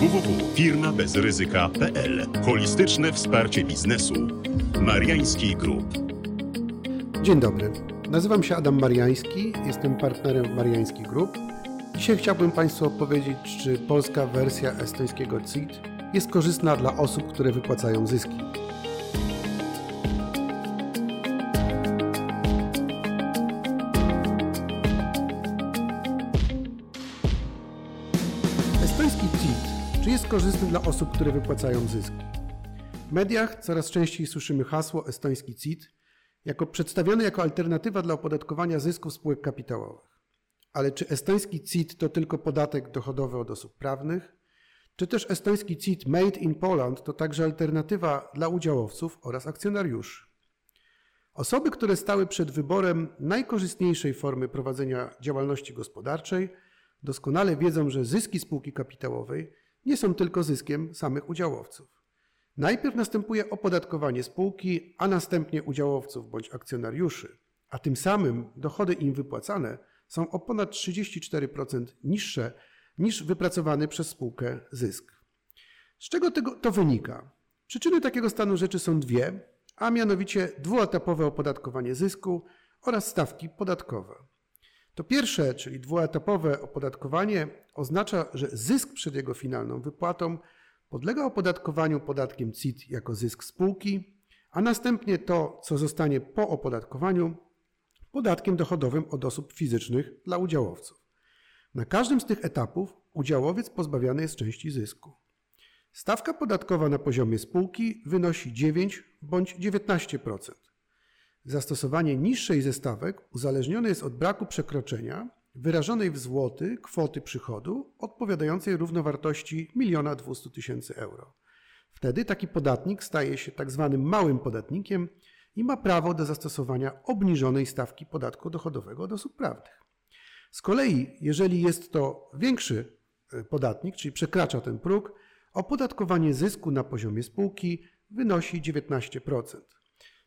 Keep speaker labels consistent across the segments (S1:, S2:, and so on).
S1: www.firmabezryzyka.pl Holistyczne wsparcie biznesu. Mariański Group.
S2: Dzień dobry. Nazywam się Adam Mariański, jestem partnerem Mariański Group. Dzisiaj chciałbym Państwu opowiedzieć, czy polska wersja estońskiego CIT jest korzystna dla osób, które wypłacają zyski. Jest korzystny dla osób, które wypłacają zyski? W mediach coraz częściej słyszymy hasło estoński CIT jako przedstawione jako alternatywa dla opodatkowania zysków spółek kapitałowych. Ale czy estoński CIT to tylko podatek dochodowy od osób prawnych? Czy też estoński CIT Made in Poland to także alternatywa dla udziałowców oraz akcjonariuszy? Osoby, które stały przed wyborem najkorzystniejszej formy prowadzenia działalności gospodarczej, doskonale wiedzą, że zyski spółki kapitałowej nie są tylko zyskiem samych udziałowców. Najpierw następuje opodatkowanie spółki, a następnie udziałowców bądź akcjonariuszy, a tym samym dochody im wypłacane są o ponad 34% niższe niż wypracowany przez spółkę zysk. Z czego tego, to wynika? Przyczyny takiego stanu rzeczy są dwie, a mianowicie dwuetapowe opodatkowanie zysku oraz stawki podatkowe. To pierwsze, czyli dwuetapowe opodatkowanie, oznacza, że zysk przed jego finalną wypłatą podlega opodatkowaniu podatkiem CIT jako zysk spółki, a następnie to, co zostanie po opodatkowaniu, podatkiem dochodowym od osób fizycznych dla udziałowców. Na każdym z tych etapów udziałowiec pozbawiany jest części zysku. Stawka podatkowa na poziomie spółki wynosi 9 bądź 19%. Zastosowanie niższej ze stawek uzależnione jest od braku przekroczenia wyrażonej w złoty kwoty przychodu odpowiadającej równowartości 1 200 tysięcy euro. Wtedy taki podatnik staje się tak zwanym małym podatnikiem i ma prawo do zastosowania obniżonej stawki podatku dochodowego od osób prawnych. Z kolei, jeżeli jest to większy e, podatnik, czyli przekracza ten próg, opodatkowanie zysku na poziomie spółki wynosi 19%.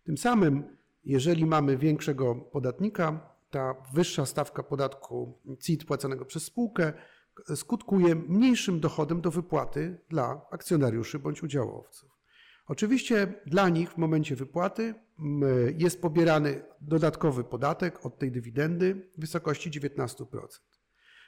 S2: Tym samym, jeżeli mamy większego podatnika, ta wyższa stawka podatku CIT płaconego przez spółkę skutkuje mniejszym dochodem do wypłaty dla akcjonariuszy bądź udziałowców. Oczywiście dla nich w momencie wypłaty jest pobierany dodatkowy podatek od tej dywidendy w wysokości 19%.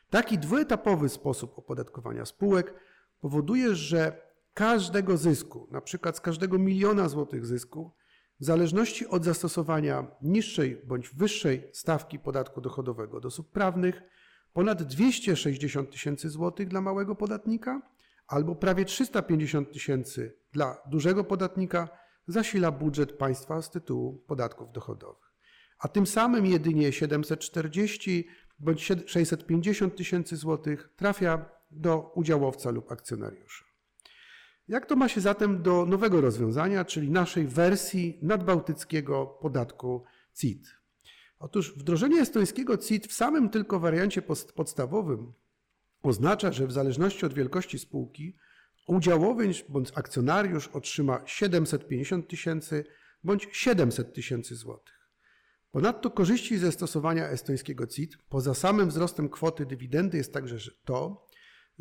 S2: Taki dwuetapowy sposób opodatkowania spółek powoduje, że każdego zysku, na przykład z każdego miliona złotych zysku, w zależności od zastosowania niższej bądź wyższej stawki podatku dochodowego od osób prawnych, ponad 260 tysięcy złotych dla małego podatnika albo prawie 350 tysięcy dla dużego podatnika zasila budżet państwa z tytułu podatków dochodowych. A tym samym jedynie 740 bądź 650 tysięcy złotych trafia do udziałowca lub akcjonariusza. Jak to ma się zatem do nowego rozwiązania, czyli naszej wersji nadbałtyckiego podatku CIT? Otóż wdrożenie estońskiego CIT w samym tylko wariancie podstawowym oznacza, że w zależności od wielkości spółki udziałowiec bądź akcjonariusz otrzyma 750 tysięcy bądź 700 tysięcy złotych. Ponadto korzyści ze stosowania estońskiego CIT poza samym wzrostem kwoty dywidendy jest także to,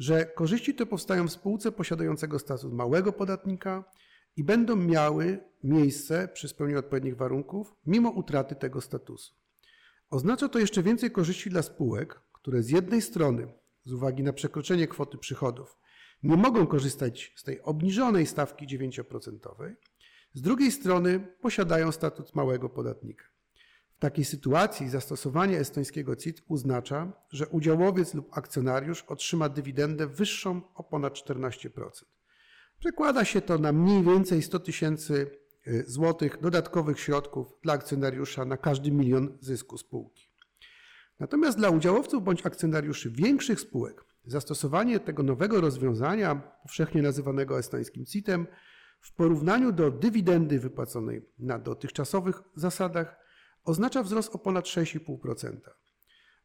S2: że korzyści te powstają w spółce posiadającego status małego podatnika i będą miały miejsce przy spełnieniu odpowiednich warunków, mimo utraty tego statusu. Oznacza to jeszcze więcej korzyści dla spółek, które z jednej strony, z uwagi na przekroczenie kwoty przychodów, nie mogą korzystać z tej obniżonej stawki 9%, z drugiej strony posiadają status małego podatnika. Takiej sytuacji zastosowanie estońskiego CIT oznacza, że udziałowiec lub akcjonariusz otrzyma dywidendę wyższą o ponad 14%. Przekłada się to na mniej więcej 100 tysięcy y, złotych dodatkowych środków dla akcjonariusza na każdy milion zysku spółki. Natomiast dla udziałowców bądź akcjonariuszy większych spółek zastosowanie tego nowego rozwiązania, powszechnie nazywanego estońskim CIT-em, w porównaniu do dywidendy wypłaconej na dotychczasowych zasadach oznacza wzrost o ponad 6,5%.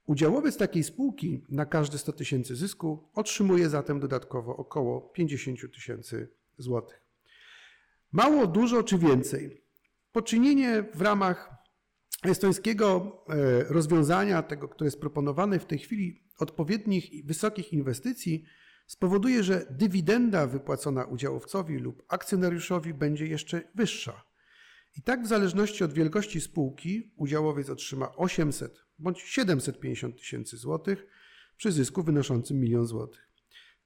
S2: Udziałowiec takiej spółki na każde 100 tysięcy zysku otrzymuje zatem dodatkowo około 50 tysięcy złotych. Mało, dużo czy więcej? Poczynienie w ramach estońskiego e, rozwiązania, tego, które jest proponowane w tej chwili, odpowiednich i wysokich inwestycji, spowoduje, że dywidenda wypłacona udziałowcowi lub akcjonariuszowi będzie jeszcze wyższa. I tak w zależności od wielkości spółki udziałowiec otrzyma 800 bądź 750 tysięcy złotych przy zysku wynoszącym milion złotych.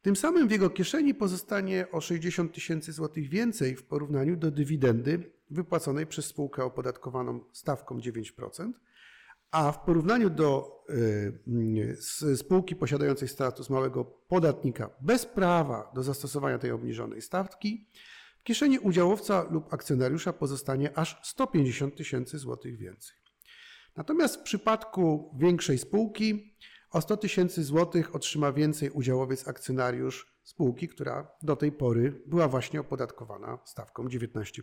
S2: Tym samym w jego kieszeni pozostanie o 60 tysięcy złotych więcej w porównaniu do dywidendy wypłaconej przez spółkę opodatkowaną stawką 9%, a w porównaniu do y, spółki posiadającej status małego podatnika bez prawa do zastosowania tej obniżonej stawki, kieszeni udziałowca lub akcjonariusza pozostanie aż 150 tysięcy złotych więcej. Natomiast w przypadku większej spółki o 100 tysięcy złotych otrzyma więcej udziałowiec akcjonariusz spółki, która do tej pory była właśnie opodatkowana stawką 19%.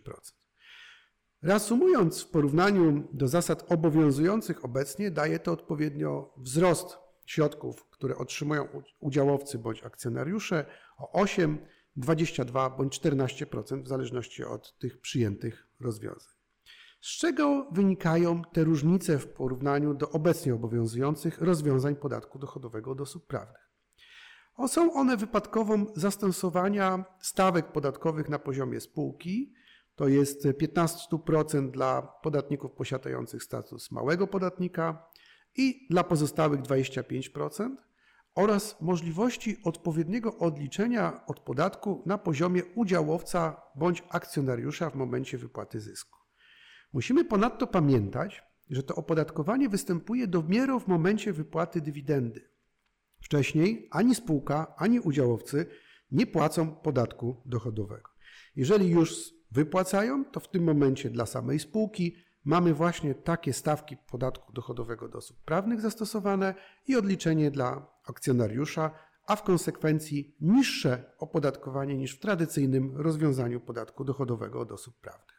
S2: Reasumując, w porównaniu do zasad obowiązujących obecnie, daje to odpowiednio wzrost środków, które otrzymują udziałowcy bądź akcjonariusze o 8, 22 bądź 14% w zależności od tych przyjętych rozwiązań. Z czego wynikają te różnice w porównaniu do obecnie obowiązujących rozwiązań podatku dochodowego od osób prawnych? O, są one wypadkową zastosowania stawek podatkowych na poziomie spółki, to jest 15% dla podatników posiadających status małego podatnika i dla pozostałych 25% oraz możliwości odpowiedniego odliczenia od podatku na poziomie udziałowca bądź akcjonariusza w momencie wypłaty zysku. Musimy ponadto pamiętać, że to opodatkowanie występuje dopiero w momencie wypłaty dywidendy. Wcześniej ani spółka, ani udziałowcy nie płacą podatku dochodowego. Jeżeli już wypłacają, to w tym momencie dla samej spółki mamy właśnie takie stawki podatku dochodowego do osób prawnych zastosowane i odliczenie dla akcjonariusza, a w konsekwencji niższe opodatkowanie niż w tradycyjnym rozwiązaniu podatku dochodowego od osób prawnych.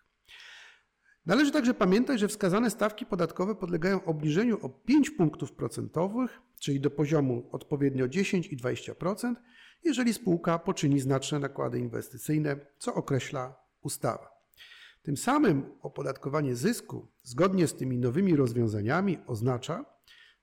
S2: Należy także pamiętać, że wskazane stawki podatkowe podlegają obniżeniu o 5 punktów procentowych, czyli do poziomu odpowiednio 10 i 20%, jeżeli spółka poczyni znaczne nakłady inwestycyjne, co określa ustawa. Tym samym opodatkowanie zysku, zgodnie z tymi nowymi rozwiązaniami, oznacza,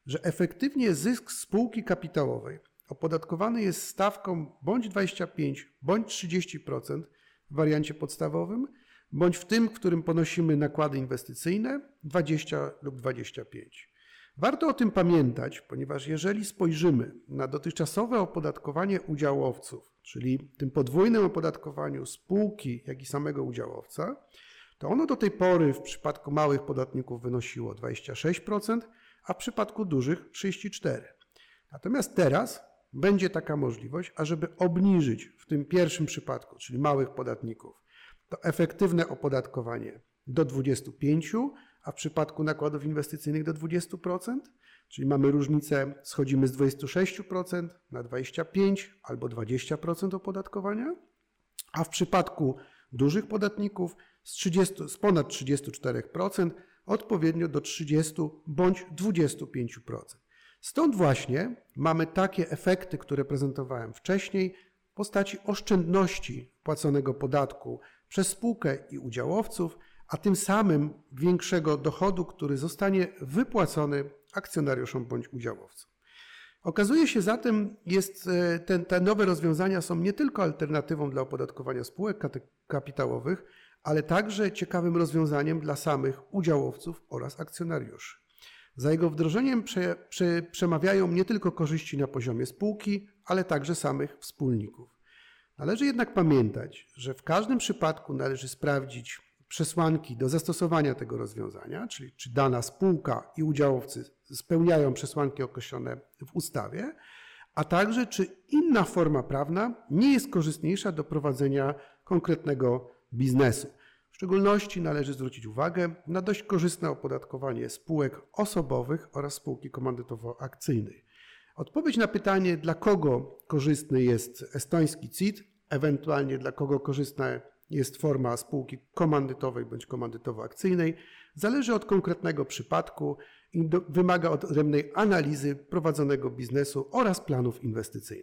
S2: że efektywnie zysk spółki kapitałowej opodatkowany jest stawką bądź 25, bądź 30% w wariancie podstawowym, bądź w tym, w którym ponosimy nakłady inwestycyjne 20 lub 25. Warto o tym pamiętać, ponieważ jeżeli spojrzymy na dotychczasowe opodatkowanie udziałowców, czyli tym podwójnym opodatkowaniu spółki, jak i samego udziałowca, to ono do tej pory w przypadku małych podatników wynosiło 26%, a w przypadku dużych 34%. Natomiast teraz będzie taka możliwość, ażeby obniżyć w tym pierwszym przypadku, czyli małych podatników, to efektywne opodatkowanie do 25%, a w przypadku nakładów inwestycyjnych do 20%, czyli mamy różnicę, schodzimy z 26% na 25% albo 20% opodatkowania, a w przypadku dużych podatników z, 30, z ponad 34% odpowiednio do 30 bądź 25%. Stąd właśnie mamy takie efekty, które prezentowałem wcześniej w postaci oszczędności płaconego podatku przez spółkę i udziałowców, a tym samym większego dochodu, który zostanie wypłacony akcjonariuszom bądź udziałowcom. Okazuje się zatem, jest, e, ten, te nowe rozwiązania są nie tylko alternatywą dla opodatkowania spółek kapitałowych, ale także ciekawym rozwiązaniem dla samych udziałowców oraz akcjonariuszy. Za jego wdrożeniem prze, prze, przemawiają nie tylko korzyści na poziomie spółki, ale także samych wspólników. Należy jednak pamiętać, że w każdym przypadku należy sprawdzić przesłanki do zastosowania tego rozwiązania, czyli czy dana spółka i udziałowcy spełniają przesłanki określone w ustawie, a także czy inna forma prawna nie jest korzystniejsza do prowadzenia konkretnego biznesu. W szczególności należy zwrócić uwagę na dość korzystne opodatkowanie spółek osobowych oraz spółki komandytowo-akcyjnej. Odpowiedź na pytanie, dla kogo korzystny jest estoński CIT, ewentualnie dla kogo korzystna jest forma spółki komandytowej bądź komandytowo-akcyjnej, zależy od konkretnego przypadku i do, wymaga odrębnej analizy prowadzonego biznesu oraz planów inwestycyjnych.